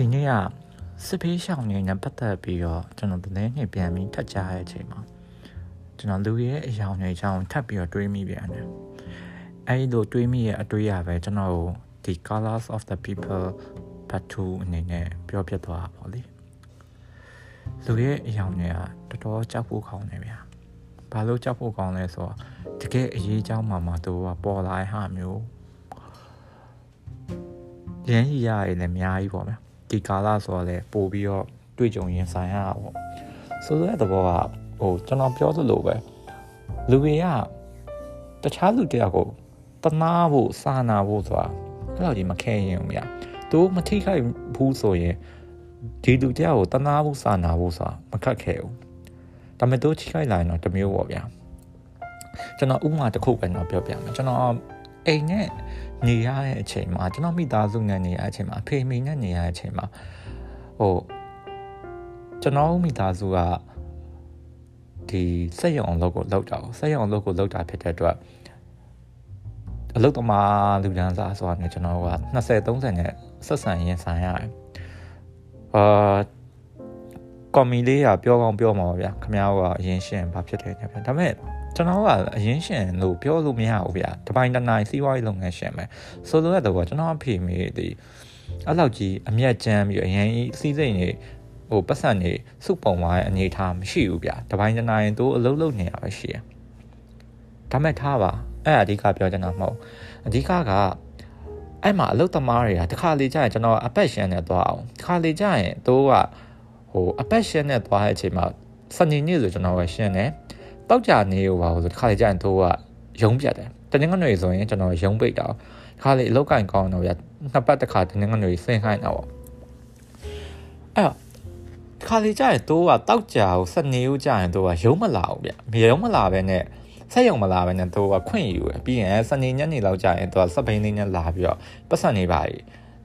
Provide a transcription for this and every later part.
ဒီနေ့ကစစ်ဖေးရှောင်းနေနဲ့ပတ်သက်ပြီးတော့ကျွန်တော်သတင်းတွေပြန်ပြီးထပ်ကြားရတဲ့အချိန်မှာကျွန်တော်လူရဲ့အယောင်တွေအကြောင်းထပ်ပြီးတော့တွေးမိပြန်တယ်အဲဒီလိုတွေးမိရဲ့အတွေးရပဲကျွန်တော်ဒီ colors of the people part 2အနေနဲ့ပြောပြသွားတာပေါ့လေလူရဲ့အယောင်တွေကတော်တော်ကြောက်ဖို့ကောင်းတယ်ဗျာဘာလို့ကြောက်ဖို့ကောင်းလဲဆိုတော့တကယ်အရေးအကြောင်းမှမှသူကပေါ်လာတဲ့ဟာမျိုးရန်ကြီးရရင်လည်းအများကြီးပေါ့ဗျာ ဒီကာလဆိုတော့လည်းပို့ပြီးတော့တွေ့ကြုံရင်ဆိုင်ရတာပေါ့ဆိုတဲ့သဘောကဟိုကျွန်တော်ပြောသလိုပဲလူတွေကတခြားလူတယောက်ကိုတနာဖို့စာနာဖို့ဆိုတာအဲ့လိုကြီးမခဲရင်ဘူးဗျာသူမထိခိုက်ဘူးဆိုရင်ဒီလူတယောက်ကိုတနာဖို့စာနာဖို့ဆိုတာမခက်ခဲဘူးဒါပေမဲ့သူထိခိုက်လာရင်တော့တမျိုးပေါ့ဗျာကျွန်တော်ဥပမာတစ်ခုပဲတော့ပြောပြမယ်ကျွန်တော် အိမ်နဲ့နေရတဲ့အချိန်မှာကျွန်တော်မိသားစုနဲ့နေရတဲ့အချိန်မှာအဖေမိနဲ့နေရတဲ့အချိန်မှာဟိုကျွန်တော်မိသားစုကဒီစက်ရုံအလုပ်ကိုလုပ်တာစက်ရုံအလုပ်ကိုလုပ်တာဖြစ်တဲ့အတွက်အလုပ်သမားလူဒန်းစားဆိုတာနဲ့ကျွန်တော်က20 30နဲ့ဆက်ဆံရင်ဆိုင်ရတယ်အာကွန်မီလေးကပြောကောင်းပြောမှာပါဗျာခမ ्या ကအရင်ရှင်းဘာဖြစ်တယ်ညာဗျာဒါပေမဲ့ ကျွန်တော်ကအရင်ရှင်လို့ပြောလို့မရဘူးဗျာတပိုင်းတနိုင်စီးပွားရေးလုပ်ငန်းရှင်ပဲဆိုလိုရတော့ကျွန်တော်အဖေမေဒီအဲ့လောက်ကြီးအမျက်ကြမ်းပြီးအရင်စီးစိမ်နေဟိုပတ်စံနေစုပုံသွားတဲ့အနေထားမရှိဘူးဗျာတပိုင်းတနိုင်တို့အလုပ်လုပ်နေရပဲရှိရဒါမဲ့ထားပါအဲ့အဓိကပြောချင်တာမဟုတ်အဓိကကအဲ့မှာအလုပ်သမားတွေကတခါလေကြာရင်ကျွန်တော်အပတ်ရှန်နဲ့သွားအောင်တခါလေကြာရင်တို့ကဟိုအပတ်ရှန်နဲ့သွားတဲ့အချိန်မှာစနေနေ့ဆိုကျွန်တော်ကရှင်းတယ် တောက်ကြနေရောပါဆိုတခါလေကြာရင်တို့ကရုံးပြတ်တယ်တနင်္ဂနွေဆိုရင်ကျွန်တော်ရုံးပိတ်တာတခါလေအလောက်ကင်ကောင်းတော့ဗျနှစ်ပတ်တစ်ခါတနင်္ဂနွေဆင်းခိုင်းတာပေါ့အဲ့တော့ခါလေကြာရင်တို့ကတောက်ကြကိုစနေဦးကြာရင်တို့ကရုံးမလာဘူးဗျမရုံးမလာပဲနဲ့ဆက်ရုံမလာပဲနဲ့တို့ကခွင့်ယူရပြီးရင်စနေညနေလောက်ကြာရင်တို့ကစပိန်လေးနဲ့လာပြီးတော့ပတ်စံနေပါ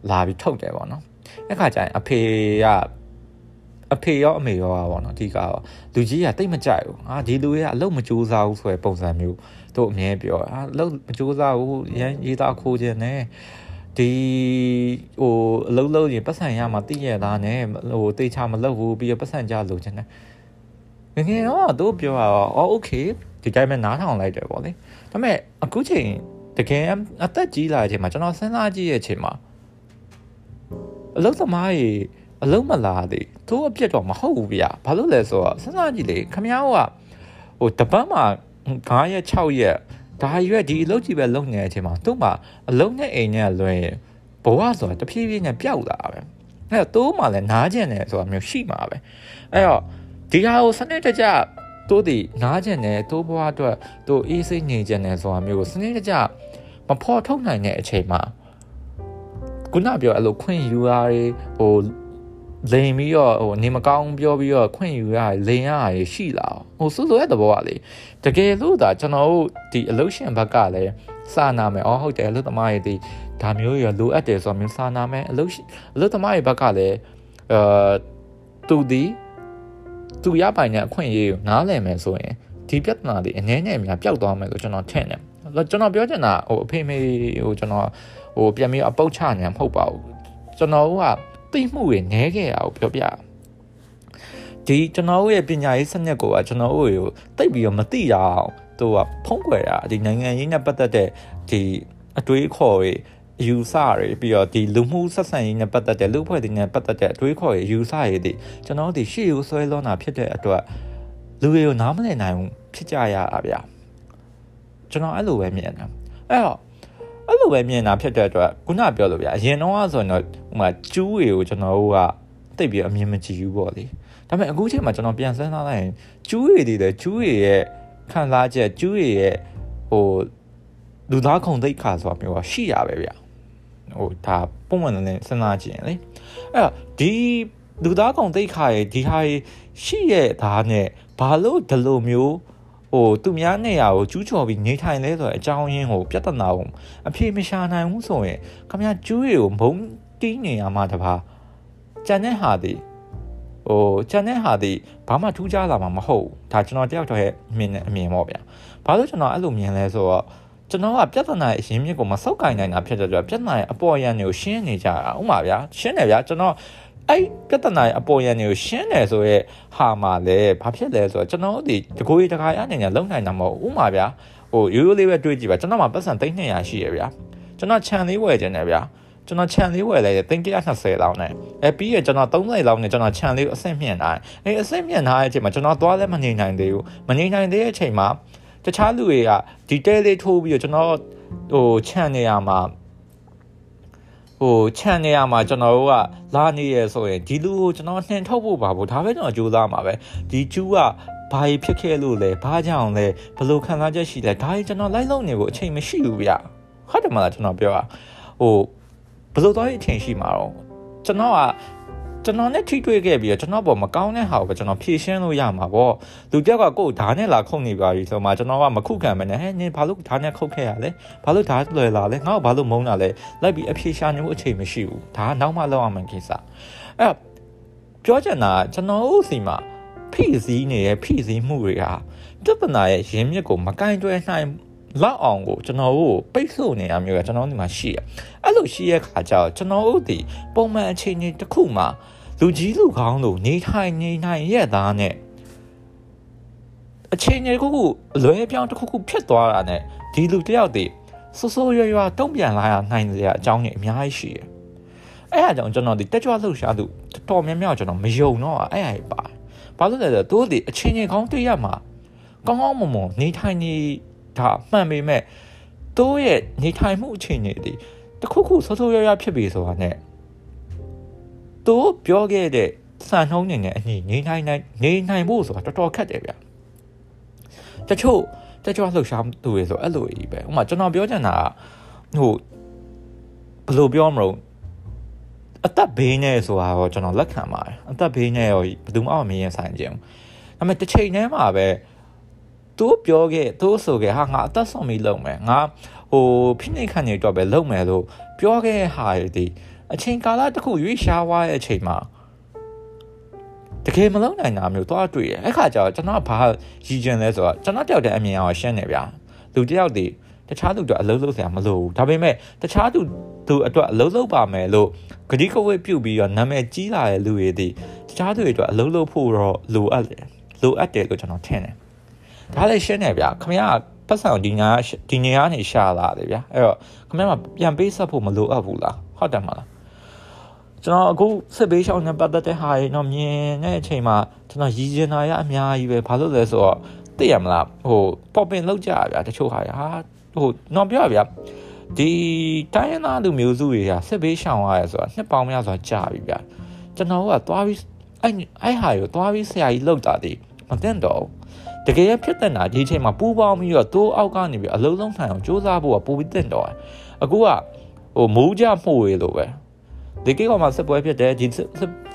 လာပြီးထုတ်တယ်ပေါ့နော်အဲ့ခါကျရင်အဖေက အဖေရောအမေရောပါပေါ့နော်အဓိကတော့လူကြီးကတိတ်မကြိုက်ဘူးအာဒီလူရဲ့အလုပ်မကြိုးစားဘူးဆိုတဲ့ပုံစံမျိုးတို့အမြဲပြောအာအလုပ်မကြိုးစားဘူးရန်ရေးသားခိုးခြင်းနဲ့ဒီဟိုအလုပ်လုပ်ရင်ပတ်စံရမှာတည့်ရသားနဲ့ဟိုတေချာမလုပ်ဘူးပြီးတော့ပတ်စံကြလို့ခြင်းနဲ့ငငယ်တော့တို့ပြောတာအော်โอเคဒီတိုင်းပဲနားထောင်လိုက်တယ်ပေါ့လေဒါပေမဲ့အခုချိန်တကယ်အသက်ကြီးလာတဲ့အချိန်မှာကျွန်တော်စဉ်းစားကြည့်ရဲ့အချိန်မှာအလုပ်သမားကြီး အလုံးမလာသေးသူအပြစ်တော့မဟုတ်ဘူးဗျာဘာလို့လဲဆိုတော့စဉ်းစားကြည့်လေခမ ्या ကဟိုတပတ်မှာ9ရက်6ရက်ဒါရွက်ဒီအလုပ်ကြီးပဲလုပ်နေတဲ့အချိန်မှာသူ့မှာအလုံးနဲ့အိမ်နဲ့လွှဲဘဝဆိုတာတဖြည်းဖြည်းနဲ့ပျောက်လာပဲအဲ့တော့တိုးမှလည်းနားကျင်တယ်ဆိုတာမျိုးရှိမှာပဲအဲ့တော့ဒီဟာကိုစနစ်တကျတိုးဒီနားကျင်တယ်တိုးဘဝအတွက်တိုးအေးစိတ်နေကျင်တယ်ဆိုတာမျိုးကိုစနစ်တကျမဖော်ထုတ်နိုင်တဲ့အချိန်မှာခုနပြောအဲ့လိုခွင့်ယူရဟို လိန်ပြီးတော့ဟိုနေမကောင်းပြောပြီးတော့ခွင့်ယူရလိန်ရရရှိလာဟိုဆိုလိုတဲ့သဘောကလေတကယ်လို့ဒါကျွန်တော်တို့ဒီအလုပ်ရှင်ဘက်ကလည်းစာနာမယ်အော်ဟုတ်တယ်အလုပ်သမားရဲ့ဒီဒါမျိုးရလိုအပ်တယ်ဆိုတော့မျိုးစာနာမယ်အလုပ်အလုပ်သမားရဲ့ဘက်ကလည်းအာသူဒီသူရပိုင်တဲ့အခွင့်အရေးကိုနားလည်မယ်ဆိုရင်ဒီပြဿနာတွေအနည်းငယ်များပျောက်သွားမယ်လို့ကျွန်တော်ထင်တယ်ကျွန်တော်ပြောချင်တာဟိုအဖေမေဟိုကျွန်တော်ဟိုပြန်ပြီးအပုတ်ချနေမှာမဟုတ်ပါဘူးကျွန်တော်က သိမှုတွေနဲခဲ့တာကိုပြောပြဒီကျွန်တော်ရဲ့ပညာရေးစနစ်ကိုကကျွန်တော်တို့ကိုတိတ်ပြီးတော့မသိရအောင်သူကဖုံးကွယ်တာဒီနိုင်ငံရေးနဲ့ပတ်သက်တဲ့ဒီအတွေးခေါ်တွေယူဆတွေပြီးတော့ဒီလူမှုဆက်ဆံရေးနဲ့ပတ်သက်တဲ့လူဖွဲ့တွေနဲ့ပတ်သက်တဲ့အတွေးခေါ်တွေယူဆတွေဒီကျွန်တော်ဒီရှေ့ကိုဆွဲလွှမ်းတာဖြစ်တဲ့အတွက်လူတွေကိုနားမလည်နိုင်ဘူးဖြစ်ကြရတာဗျာကျွန်တော်အဲ့လိုပဲမြင်တာအဲ့တော့ အဲ့လိုပဲမြင်တာဖြစ်တဲ့အတွက်ခုနပြောလို့ဗျာအရင်တော့ဆိုရင်တော့ဟိုမှာကျူးတွေကိုကျွန်တော်တို့ကတိတ်ပြီးအမြင်မကြည့်ဘူးပေါ့လေဒါပေမဲ့အခုချိန်မှာကျွန်တော်ပြန်စဉ်းစားလိုက်ရင်ကျူးတွေတွေလည်းကျူးတွေရဲ့ခံစားချက်ကျူးတွေရဲ့ဟိုလူသားခုံသိက္ခာဆိုတာမျိုးကရှိရပဲဗျာဟိုဒါပုံမှန်နဲ့စဉ်းစားကြည့်ရင်လေအဲ့တော့ဒီလူသားခုံသိက္ခာရဲ့ဒီဟာရှိရဲ့ဒါနဲ့ဘာလို့ဒီလိုမျိုး ဟိုသူများနေရာကိုကျူးကျော်ပြီးနေထိုင်လဲဆိုတဲ့အကြောင်းရင်းကိုပြဿနာကိုအဖြေမရှာနိုင်ဘူးဆိုရင်ခမရကျူးတွေကိုမုံတီးနေရမှာတပါကြံတဲ့ဟာဒီဟိုကြံတဲ့ဟာဒီဘာမှထူးခြားလာမှာမဟုတ်ဒါကျွန်တော်တယောက်တည်းရဲ့အမြင်နဲ့အမြင်ပေါ့ဗျာဘာလို့ကျွန်တော်အဲ့လိုမြင်လဲဆိုတော့ကျွန်တော်ကပြဿနာရဲ့အရင်းမြစ်ကိုမစောက်ကင်နိုင်တာဖြစ်တဲ့အတွက်ပြဿနာရဲ့အပေါ်ယံတွေကိုရှင်းနေကြတာဥမာဗျာရှင်းတယ်ဗျာကျွန်တော် အဲ့ပြဿနာရဲ့အပေါ်ယံတွေကိုရှင်းတယ်ဆိုရဲဟာမှာလေဘာဖြစ်လဲဆိုတော့ကျွန်တော်ဒီတကိုယ်တခါရအနေနဲ့လုံနိုင်တာမဟုတ်ဥမာဗျာဟိုရိုးရိုးလေးပဲတွေးကြည့်ပါကျွန်တော်မှာပတ်စံ300ရှိရဗျာကျွန်တော်ခြံလေးဝယ်ခြင်းတယ်ဗျာကျွန်တော်ခြံလေးဝယ်လိုက်တယ်320လောက်နဲ့အဲပြီးရကျွန်တော်30လောက်နဲ့ကျွန်တော်ခြံလေးကိုအဆင့်မြင့်ထားအဲအဆင့်မြင့်ထားတဲ့အချိန်မှာကျွန်တော်သွားလဲမနေနိုင်သေးဘူးမနေနိုင်သေးတဲ့အချိန်မှာတခြားလူတွေကဒီတဲလေးထိုးပြီးတော့ကျွန်တော်ဟိုခြံနေရမှာ ဟိုခြံနေရမှာကျွန်တော်တို့ကလာနေရဆိုရင်ဒီလူကိုကျွန်တော်နှင်ထုတ်ဖို့ပါဘူးဒါပဲကျွန်တော်ကြိုးစားမှာပဲဒီကျူးကဘာဖြစ်ခဲ့လို့လဲဘာကြောင့်လဲဘယ်လိုခံစားချက်ရှိလဲဒါကြီးကျွန်တော်လိုက်လုံနေဖို့အချိန်မရှိဘူးဗျဟုတ်တယ်မလားကျွန်တော်ပြောတာဟိုဘယ်လိုတော့အချိန်ရှိမှာတော့ကျွန်တော်က ကျွန်တော်နဲ့ထိတွေ့ခဲ့ပြီးတော့ကျွန်တော်ပေါ်မကောင်းတဲ့ဟာကိုကျွန်တော်ဖြေရှင်းလို့ရမှာပေါ့လူတယောက်ကကိုယ်ဓာတ်နဲ့လာခုတ်နေပါပြီဆိုမှကျွန်တော်ကမခုခံမနဲ့ဟဲ့နင်ဘာလို့ဓာတ်နဲ့ခုတ်ခဲ့ရလဲဘာလို့ဓာတ်လွယ်လာလဲငါ့ကိုဘာလို့မုန်းတာလဲလိုက်ပြီးအဖြေရှာနေဖို့အချိန်မရှိဘူးဒါကနောက်မှလောက်အောင်မှကိစ္စအဲ့ပြောချင်တာကျွန်တော်တို့စီမှာဖိစီးနေတဲ့ဖိစီးမှုတွေဟာပြဿနာရဲ့ရင်းမြစ်ကိုမကင်တွယ်နိုင် လောက်အောင်ကိုကျွန်တော်တို့ပိတ်ဆို့နေရမျိုးကကျွန်တော်တို့ဒီမှာရှိရအဲ့လိုရှိရခါကျတော့ကျွန်တော်တို့ဒီပုံမှန်အချိန်ကြီးတစ်ခုမှာလူကြီးလူကောင်းလို့နေထိုင်နေနိုင်ရဲ့သားနဲ့အချိန်ကြီးခုခုလွဲပြောင်းတစ်ခုခုဖြစ်သွားတာနဲ့ဒီလူတယောက်တည်းဆိုးဆိုးရွားရွားတုံ့ပြန်လာရနိုင်တဲ့အကြောင်းတွေအများကြီးရှိရအဲ့အကြောင်းကျွန်တော်ဒီတက်ကြွလှုပ်ရှားသူတော်တော်များများကျွန်တော်မယုံတော့အဲ့အဲ့ပါဘာလို့လဲဆိုတော့တို့ဒီအချင်းချင်းကောင်းတွေ့ရမှာကောင်းကောင်းမွန်မွန်နေထိုင်နေ တာမှန်ပေမဲ့တို့ရဲ့နေထိုင်မှုအခြေအနေတွေတခုခုဆိုးဆိုးရွားရွားဖြစ်ပြီဆိုတာ ਨੇ တို့ပြောခဲ့တဲ့စံနှုန်းနေနဲ့အညီနေနိုင်နိုင်နေနိုင်ဖို့ဆိုတာတော်တော်ခက်တယ်ဗျတချို့တချို့လှုပ်ရှားသူတွေဆိုအဲ့လိုကြီးပဲဥပမာကျွန်တော်ပြောချင်တာဟိုဘယ်လိုပြောမလို့အသက်ဘေးနဲ့ဆိုတာတော့ကျွန်တော်လက်ခံပါတယ်အသက်ဘေးနဲ့ရောဘယ်သူမှမမြင်ဆိုင်ကြဘူးဒါပေမဲ့တစ်ချိန်တည်းမှာပဲ သူပြောခဲ့သူဆိုခဲ့ဟာငါအသက်ဆုံးပြီးလုပ်မယ်ငါဟိုဖိနှိတ်ခန့်နေတော့ပဲလုပ်မယ်လို့ပြောခဲ့ဟာဒီအချိန်ကာလတစ်ခုရွေးရှားသွားတဲ့အချိန်မှာတကယ်မလုံးနိုင်တာမျိုးသွားတွေ့ရအဲ့ခါကျတော့ကျွန်တော်ဘာရည်ကျင်လဲဆိုတော့ကျွန်တော်တယောက်တည်းအမြင်အောင်ရှင်းနေဗျာလူတယောက်တည်းတခြားသူတို့အလုံးလုံးဆရာမလိုဘူးဒါပေမဲ့တခြားသူသူအတွက်အလုံးလုံးပါမယ်လို့ဂတိကဝတ်ပြုတ်ပြီးတော့နာမည်ကြီးလာတဲ့လူတွေဒီတခြားသူတွေအတွက်အလုံးလုံးဖို့တော့လိုအပ်တယ်လိုအပ်တယ်လို့ကျွန်တော်ထင်တယ် ဒါလည်းရှင်းနေဗျာခမရပတ်စံဒီညာဒီညာကနေရှာလာတယ်ဗျာအဲ့တော့ခမရမှာပြန်ပေးဆက်ဖို့မလိုအပ်ဘူးလားဟုတ်တယ်မလားကျွန်တော်အခုစစ်ဘေးရှောင်းနေပတ်သက်တဲ့ဟာတွေတော့မြင်တဲ့အချိန်မှာကျွန်တော်ရည်ကျင်တာရအများကြီးပဲဘာလို့လဲဆိုတော့သိရမလားဟိုပေါ်ပင်လောက်ကြဗျာတချို့ဟာဟာဟိုတော့ပြောဗျာဒီတိုင်းရင်းသားလူမျိုးစုတွေကစစ်ဘေးရှောင်ရရဲဆိုတာနှစ်ပေါင်းများစွာကြာပြီဗျာကျွန်တော်ကသွားပြီးအဲ့အဲ့ဟာကိုသွားပြီးဆရာကြီးလောက်တာဒီမသိတော့ တကယ်ဖြစ်တဲ့နာဒီအချိန်မှာပူပေါင်းပြီးတော့တိုးအောက်ကနေပြီးအလုံးလုံးထိုင်အောင်စူးစမ်းဖို့ကပိုပြီးတင့်တော့အခုကဟိုမိုးကြမှုရေလို့ပဲဒီကိကောင်မှာစစ်ပွဲဖြစ်တယ်ဒီ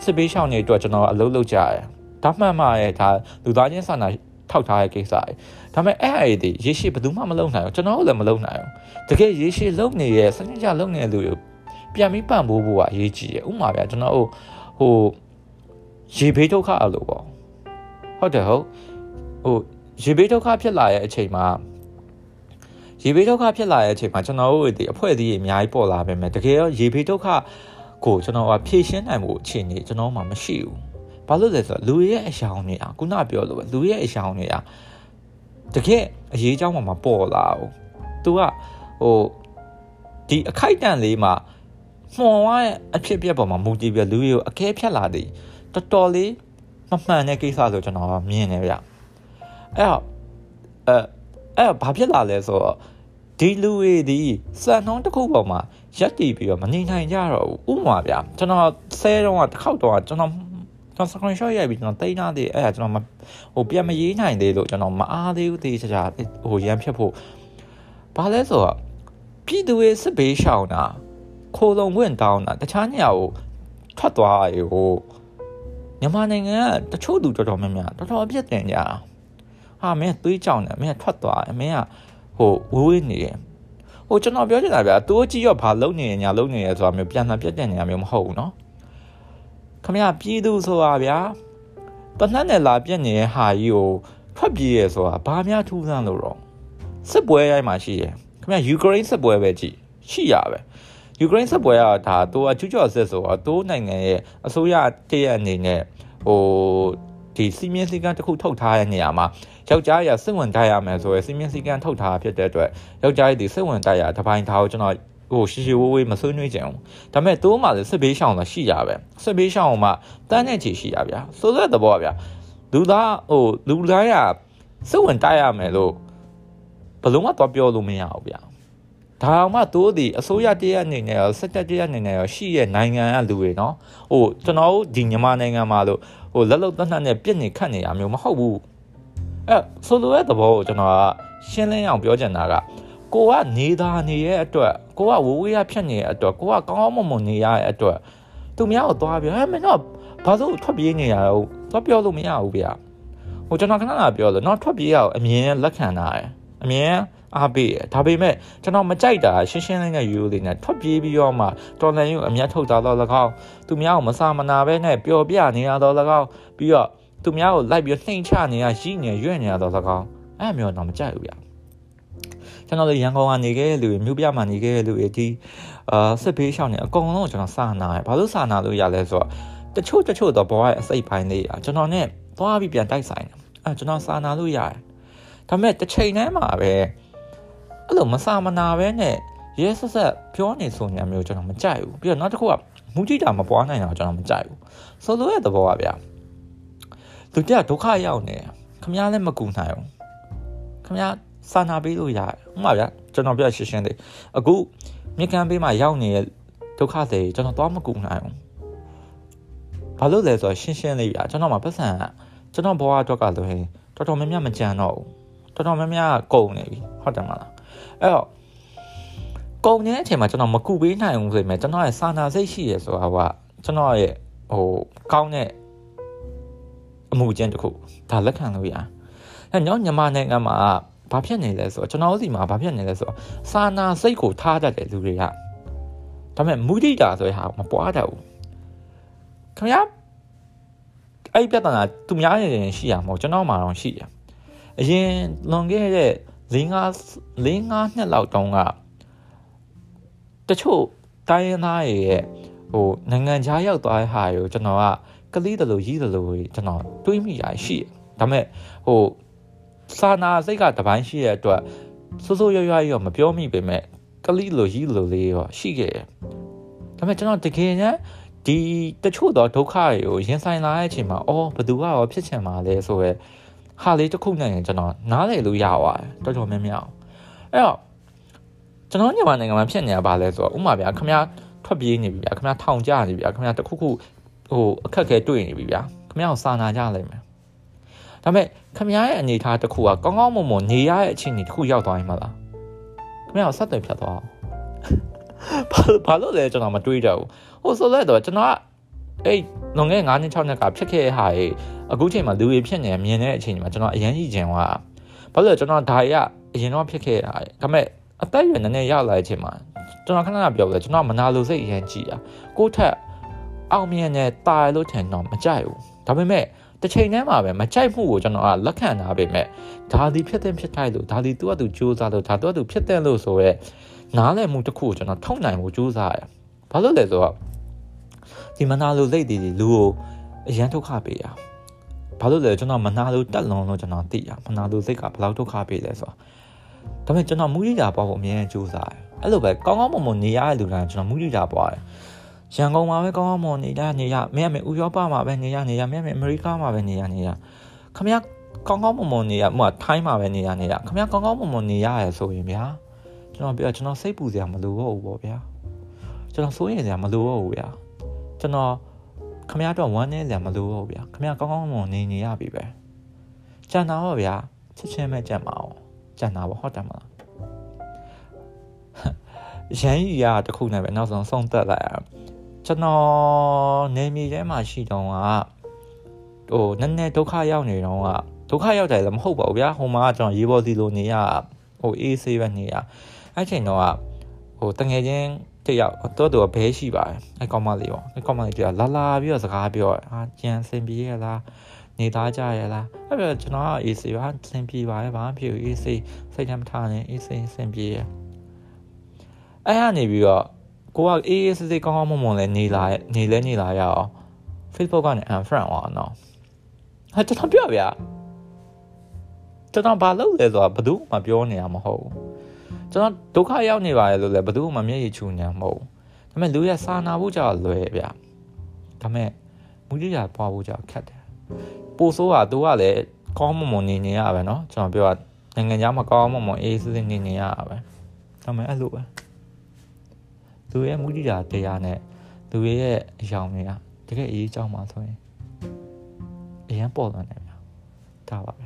စစ်ပေးရှောင်းနေအတွက်ကျွန်တော်အလုပ်လုပ်ကြရတယ်ဒါမှန်ပါရဲ့ဒါလူသားချင်းစာနာထောက်ထားတဲ့ကိစ္စတွေဒါပေမဲ့အဲ့အဲ့ဒီရေရှည်ဘယ်သူမှမလုပ်နိုင်ဘူးကျွန်တော်လည်းမလုပ်နိုင်ဘူးတကယ်ရေရှည်လုပ်နေရဲ့စနစ်ကျလုပ်နေတဲ့လူတွေပြန်ပြီးပံ့ပိုးဖို့ကအရေးကြီးတယ်ဥပမာဗျာကျွန်တော်ဟိုဟိုရေဘေးဒုက္ခအလို့ပေါ့ဟုတ်တယ်ဟုတ် ဟိုရေဘေးဒုက္ခဖြစ်လာရဲ့အချိန်မှာရေဘေးဒုက္ခဖြစ်လာရဲ့အချိန်မှာကျွန်တော်တို့ဒီအဖွဲ့အစည်းတွေအများကြီးပေါ်လာပေမဲ့တကယ်ရောရေဘေးဒုက္ခကိုကျွန်တော်ကဖြည့်ရှင်းနိုင်မှုအခြေအနေကျွန်တော်မှမရှိဘူးဘာလို့လဲဆိုတော့လူရဲ့အယောင်တွေอ่ะခုနပြောလို့ပဲလူရဲ့အယောင်တွေอ่ะတကယ်အရေးကြောင်းမှမပေါ်လာဘူး။ तू ကဟိုဒီအခိုက်တန့်လေးမှာမှော်ရအဖြစ်ပြက်ပေါ်မှာမူတည်ပြီးလူတွေကိုအကဲဖြတ်လာတယ်တော်တော်လေးမမှန်တဲ့ကိစ္စဆိုကျွန်တော်မြင်နေဗျ။ အဲ့တော့အဲအဲ့ဘာဖြစ်လာလဲဆိုတော့ဒီလူတွေဒီစံနှုန်းတစ်ခုပေါ်မှာရက်တည်ပြီးတော့မနေနိုင်ကြတော့ဘူးဥပမာဗျာကျွန်တော်ဆဲတော့တစ်ခေါက်တော့ကျွန်တော်ကျွန်တော် screenshot ရိုက်ပြီးကျွန်တော်တိတ်နာသေးအဲ့ဒါကျွန်တော်မဟိုပြန်မရေးနိုင်သေးလို့ကျွန်တော်မအားသေးဘူးတေးချာချာဟိုရမ်းဖြတ်ဖို့ဘာလဲဆိုတော့ပြည်သူရဲ့စစ်ဘေးရှောင်တာခိုးလုံဝင်တောင်းတာတခြားနေရာကိုထွက်သွားရေကိုမြန်မာနိုင်ငံကတချို့သူတော်တော်များများတော်တော်အပြစ်တင်ကြ ဟာမင်းသွေးကြောင်တယ်မင်းထွက်သွားမင်းကဟိုဝေးဝေးနေတယ်ဟိုကျွန်တော်ပြောချင်တာဗျာတိုးကြီးရောဘာလုံနေညာလုံနေရဆိုတာမျိုးပြန်လှန်ပြတ်တဲ့နေရာမျိုးမဟုတ်ဘူးเนาะခမရပြည်သူဆိုတာဗျာတနက်နဲ့လာပြက်နေတဲ့ဟာကြီးကိုထွက်ပြေးရဲဆိုတာဘာများထူးဆန်းလို့တော့စစ်ပွဲရိုင်းမှာရှိရယ်ခ ခင်ဗျယူကရိန်းစစ်ပွဲပဲကြည့်ရှိရပဲယူကရိန်းစစ်ပွဲကဒါသူကကျူးကျော်စစ်ဆိုတော့တိုးနိုင်ငံရဲ့အစိုးရတည့်ရအနေနဲ့ဟို ဒီစီမင်းစည်းကမ်းတစ်ခုထုတ်ထားတဲ့နေရာမှာယောက်ျားရစစ်ဝင်တိုက်ရမယ်ဆိုရယ်စီမင်းစည်းကမ်းထုတ်ထားဖြစ်တဲ့အတွက်ယောက်ျားရဲ့ဒီစစ်ဝင်တိုက်ရတပိုင်းထားကိုကျွန်တော်ဟိုရှီရှီဝေးဝေးမဆွေးနွေးကြအောင်ဒါပေမဲ့တိုးမှလည်းစစ်ဘေးရှောင်တာရှိရပဲစစ်ဘေးရှောင်မှတန်းတဲ့ချီရှိရဗျာဆိုတဲ့သဘောဗျာလူသားဟိုလူသားရစစ်ဝင်တိုက်ရမယ်လို့ဘယ်လုံးမှတော့ပြောလို့မရဘူးဗျာ ဒါအောင်မှတိုးဒီအစိုးရတရက်အနေနဲ့ရောစစ်တပ်တရက်အနေနဲ့ရောရှိရဲ့နိုင်ငံကလူတွေနော်ဟိုကျွန်တော်တို့ဒီမြန်မာနိုင်ငံမှာလို့ဟိုလက်လုံတတ်နဲ့ပြစ်နေခတ်နေရမျိုးမဟုတ်ဘူးအဲဆိုလိုတဲ့သဘောကိုကျွန်တော်ကရှင်းလင်းအောင်ပြောချင်တာကကိုကနေသားနေရဲ့အတွက်ကိုကဝဝေးရဖြတ်နေတဲ့အတွက်ကိုကကောင်းကောင်းမွန်မွန်နေရတဲ့အတွက်သူများကိုသွားပြောဟဲ့မင်းတော့ဘာလို့ထွက်ပြေးနေရတော့သွားပြောလို့မရဘူးဗျာဟိုကျွန်တော်ခဏခဏပြောလို့တော့ထွက်ပြေးရအောင်အမြင်လက်ခံတာရယ်အမြင် အားပေးရဒါပေမဲ့ကျွန်တော်မကြိုက်တာရှင်းရှင်းလင်းလင်းယူလေးနဲ့ထွက်ပြေးပြီးတော့မှတော်လန်ယူအမျက်ထုတ်တာတော့၎င်းသူများကိုမစာမနာပဲနဲ့ပျော်ပြနေရတော့၎င်းပြီးတော့သူများကိုလိုက်ပြီးနှိမ်ချနေရရှိနေရွံ့နေရတော့၎င်းအဲ့မျိုးတော့မကြိုက်ဘူးဗျာကျွန်တော်တို့ရန်ကုန်ကနေခဲ့တဲ့လူတွေမြို့ပြမှာနေခဲ့တဲ့လူတွေဒီအာစစ်ဘေးရှောင်းနေအကုန်လုံးကျွန်တော်စာနာရဘာလို့စာနာလို့ရလဲဆိုတော့တချို့တချို့တော့ဘဝရဲ့အစိတ်ပိုင်းလေးอ่ะကျွန်တော်နဲ့သွားပြီးပြန်တိုက်ဆိုင်တယ်အဲကျွန်တော်စာနာလို့ရတယ်ဒါပေမဲ့တစ်ချိန်တည်းမှာပဲ အဲ့လိုမစာမနာပဲနဲ့ရဲဆက်ဆက်ပြောနေဆိုနေမျိုးကျွန်တော်မကြိုက်ဘူးပြီးတော့နောက်တစ်ခုကမူကြည့်တာမပွားနိုင်တာကျွန်တော်မကြိုက်ဘူးဆိုလိုရဲ့သဘောကဗျာသူတယောက်ဒုက္ခရောက်နေခမည်းလည်းမကူနိုင်ဘူးခမည်းစာနာပေးလို့ရတယ်ဥမာဗျာကျွန်တော်ပြရှင်းရှင်းလေးအခုမြကမ်းပေးမှာရောက်နေတဲ့ဒုက္ခတွေကျွန်တော်သွားမကူနိုင်ဘူးဘာလို့လဲဆိုတော့ရှင်းရှင်းလေးဗျာကျွန်တော်မှာပတ်စံကျွန်တော်ဘဝအတွက်ကဆိုရင်တော်တော်များများမကြံတော့ဘူးတော်တော်များများကုန်နေပြီဟုတ်တယ်မလား အဲ့တော့ကုန်နေတဲ့အချိန်မှာကျွန်တော်မကူပေးနိုင်ဘူးဆိုပေမဲ့ကျွန်တော်ရဲ့စာနာစိတ်ရှိရဆိုတာကကျွန်တော်ရဲ့ဟိုကောင်းတဲ့အမှုကျင့်တစ်ခုဒါလက်ခံလို့ရအဲ့ညောညမနိုင်ငံမှာဘာဖြစ်နေလဲဆိုတော့ကျွန်တော်တို့စီမှာဘာဖြစ်နေလဲဆိုတော့စာနာစိတ်ကိုထားတတ်တယ်လူတွေကဒါပေမဲ့မူဒိတာဆိုတဲ့ဟာမပွားတတ်ဘူးခင်ဗျာအဲ့ပြဿနာသူများနေနေရှိရမဟုတ်ကျွန်တော်မှတော့ရှိတယ်အရင်လွန်ခဲ့တဲ့ ၄၅၄၅နှစ်လောက်တုန်းကတချို့တိုင်းရင်းသားရဲ့ဟိုနိုင်ငံခြားရောက်သွားတဲ့ဟာကိုကျွန်တော်ကကလေးတလို့ကြီးတလို့ကျွန်တော်တွေးမိရရှိတယ်ဒါပေမဲ့ဟိုစာနာစိတ်ကတပိုင်းရှိတဲ့အတွက်စိုးစိုးရွရွရောမပြောမိပေမဲ့ကလေးလိုကြီးလိုလေးရောရှိခဲ့တယ်ဒါပေမဲ့ကျွန်တော်တကယ်နဲ့ဒီတချို့တော့ဒုက္ခတွေကိုရင်ဆိုင်လာတဲ့အချိန်မှာအော်ဘသူကရောဖြစ်ချင်ပါလဲဆိုရဲ ဟာလေးတစ်ခုနဲ့ကျွန်တော်နားလည်လို့ရပါတယ်တော်တော်များများအဲ့တော့ကျွန်တော်မြန်မာနိုင်ငံမှာဖြစ်နေတာဘာလဲဆိုတော့ဥမာဗျာခမရထွက်ပြေးနေပြီဗျာခမရထောင်ကြနေပြီဗျာခမရတခုခုဟိုအခက်ခဲတွေ့နေပြီဗျာခမရကိုစာနာကြလိမ့်မယ်ဒါပေမဲ့ခမရရဲ့အနေထားတစ်ခုကကောင်းကောင်းမွန်မွန်နေရတဲ့အခြေအနေတစ်ခုရောက်သွားရင်မလားခမရကိုဆက်သွယ်ဖြတ်သွားအောင်ဘာလို့လဲကျွန်တော်မတွေးကြဘူးဟိုဆိုတော့ကျွန်တော်ကအဲ့လွန်ခဲ့9နှစ်6နှစ်ကဖြစ်ခဲ့တဲ့ဟာကြီး အခုချိန်မှာလူတွေဖြစ်နေမြင်တဲ့အချိန်မှာကျွန်တော်အရင်ကြီးခြင်းကဘာလို့လဲကျွန်တော်ဒါရီကအရင်တော့ဖြစ်ခဲ့တာဒါပေမဲ့အသက်အရွယ်နည်းနည်းရောက်လာတဲ့အချိန်မှာကျွန်တော်ခဏခဏပြောပြတယ်ကျွန်တော်မနာလိုစိတ်အရင်ကြည့်တာကိုထက်အောင်မြင်နေတာရလို့ထင်တော့မကြိုက်ဘူးဒါပေမဲ့တစ်ချိန်တည်းမှာပဲမကြိုက်မှုကိုကျွန်တော်ကလက်ခံထားပေမဲ့ဒါဒီဖြစ်တဲ့ဖြစ်ထိုက်လို့ဒါဒီသူ့အတူစူးစမ်းလို့ဒါသူ့အတူဖြစ်တဲ့လို့ဆိုရဲနားလည်မှုတစ်ခုကိုကျွန်တော်ထုံနိုင်ဖို့စူးစမ်းရဘာလို့လဲဆိုတော့ဒီမနာလိုစိတ်တွေလူကိုအရန်ဒုက္ခပေးရ ဘာလို့လဲကျွန်တော်မနာလိုတက်လွန်လို့ကျွန်တော်သိရမနာလိုစိတ်ကဘယ်လောက်ဒုက္ခပေးလဲဆိုတာဒါပေမဲ့ကျွန်တော်မူးရိတာပေါ့ကိုအမြဲတမ်းကြိုးစားတယ်အဲ့လိုပဲကောင်းကောင်းမွန်မွန်နေရတဲ့လူတိုင်းကျွန်တော်မူးရိတာပေါ့တယ်ရန်ကုန်မှာပဲကောင်းကောင်းမွန်နေရနေရမင်းအမေဥရောပမှာပဲနေရနေရမင်းအမေအမေရိကမှာပဲနေရနေရခမရကောင်းကောင်းမွန်မွန်နေရဟိုထိုင်းမှာပဲနေရနေရခမရကောင်းကောင်းမွန်မွန်နေရရဆိုရင်ဗျာကျွန်တော်ပြောကျွန်တော်စိတ်ပူစရာမလိုတော့ဘူးပေါ့ဗျာကျွန်တော်စိုးရိမ်စရာမလိုတော့ဘူးဗျာကျွန်တော် ခမရတော့ဝမ်းနေစရာမလိုတော့ဗျာခမရကောင်းကောင်းမွန်နေနေရပြီပဲကြံတာတော့ဗျာချက်ချင်းပဲကြံပါအောင်ကြံတာပေါ့ဟုတ်တယ်မလားရန်ကြီးရတခုနဲ့ပဲနောက်ဆုံးဆုံးသက်လိုက်ရကျွန်တော်နေမြေထဲမှာရှိတော့ကဟိုနည်းနည်းဒုက္ခရောက်နေတော့ကဒုက္ခရောက်တယ်လည်းမဟုတ်ပါဘူးဗျာဟိုမှာကျွန်တော်ရေပေါ်စီလိုနေရဟိုအေးဆေးပဲနေရအဲ့ချိန်တော့ ဟိုတငယ်ချင်းတယောက်တော့တော့ဘဲရှိပါတယ်အဲ့ကောင်မလေးရောအဲ့ကောင်မလေးကလာလာပြီးတော့စကားပြောဟာကြံစင်ပြေရလားနေသားကြရလားအဲ့တော့ကျွန်တော်က AC ပါစင်ပြေပါရဲ့ဘာမှဖြစ်ဘူး AC စိတ်ထဲမထားနဲ့ AC စင်ပြေရအဲ့ကနေပြီးတော့ကိုကအေးအေးစစ်စစ်ကောင်းကောင်းမွန်မွန်လဲနေလာနေလဲနေလာရအောင် Facebook ကနေ unfriend သွားအောင်နော်ဟာကျွန်တော်ပြောဗျာကျွန်တော်ဘာလုပ်လဲဆိုတာဘယ်သူမှပြောနေရမဟုတ်ဘူး ကျွန်တော်ဒုက္ခရောက်နေပါလေလို့လည်းဘယ်သူမှမျက်ရည်ချူညာမဟုတ်ဘူးဒါပေမဲ့လူရဲ့စာနာဖို့ကြောင့်လွယ်ဗျာဒါပေမဲ့မူကြီးရပွားဖို့ကြောင့်ခက်တယ်ပိုဆိုးတာသူကလည်းကောင်းမွန်မွန်နေနေရပဲเนาะကျွန်တော်ပြောတာနိုင်ငံခြားမှာကောင်းမွန်မွန်အေးစစ်စစ်နေနေရပဲဒါပေမဲ့အဲ့လိုပဲသူရဲ့မူကြီးရာတရားနဲ့သူရဲ့အယောင်တွေကတကယ်အရေးကြောင်းမှာဆိုရင်အရင်ပေါ်လာတယ်ဗျာဒါပါပဲ